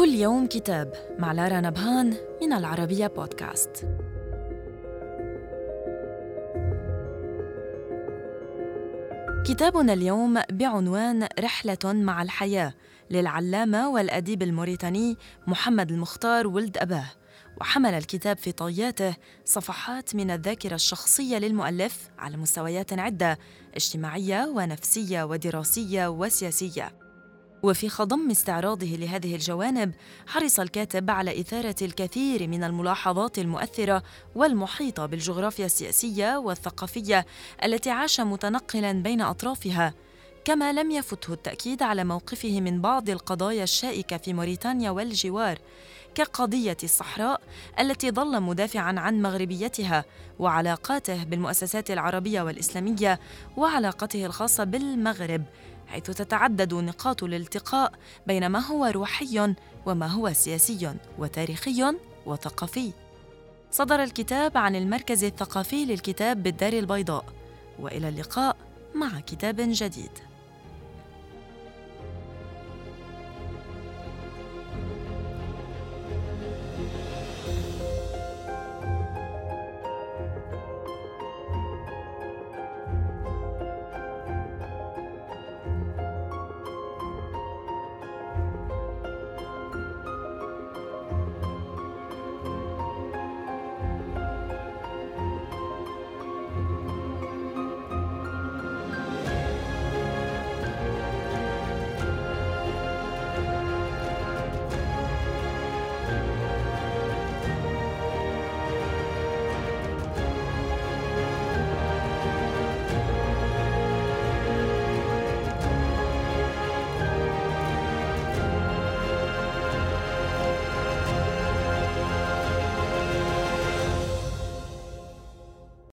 كل يوم كتاب مع لارا نبهان من العربية بودكاست. كتابنا اليوم بعنوان رحلة مع الحياة للعلامة والأديب الموريتاني محمد المختار ولد أباه. وحمل الكتاب في طياته صفحات من الذاكرة الشخصية للمؤلف على مستويات عدة اجتماعية ونفسية ودراسية وسياسية. وفي خضم استعراضه لهذه الجوانب حرص الكاتب على إثارة الكثير من الملاحظات المؤثرة والمحيطة بالجغرافيا السياسية والثقافية التي عاش متنقلا بين أطرافها. كما لم يفته التأكيد على موقفه من بعض القضايا الشائكة في موريتانيا والجوار كقضية الصحراء التي ظل مدافعا عن مغربيتها وعلاقاته بالمؤسسات العربية والإسلامية وعلاقته الخاصة بالمغرب حيث تتعدد نقاط الالتقاء بين ما هو روحي وما هو سياسي وتاريخي وثقافي. صدر الكتاب عن المركز الثقافي للكتاب بالدار البيضاء وإلى اللقاء مع كتاب جديد.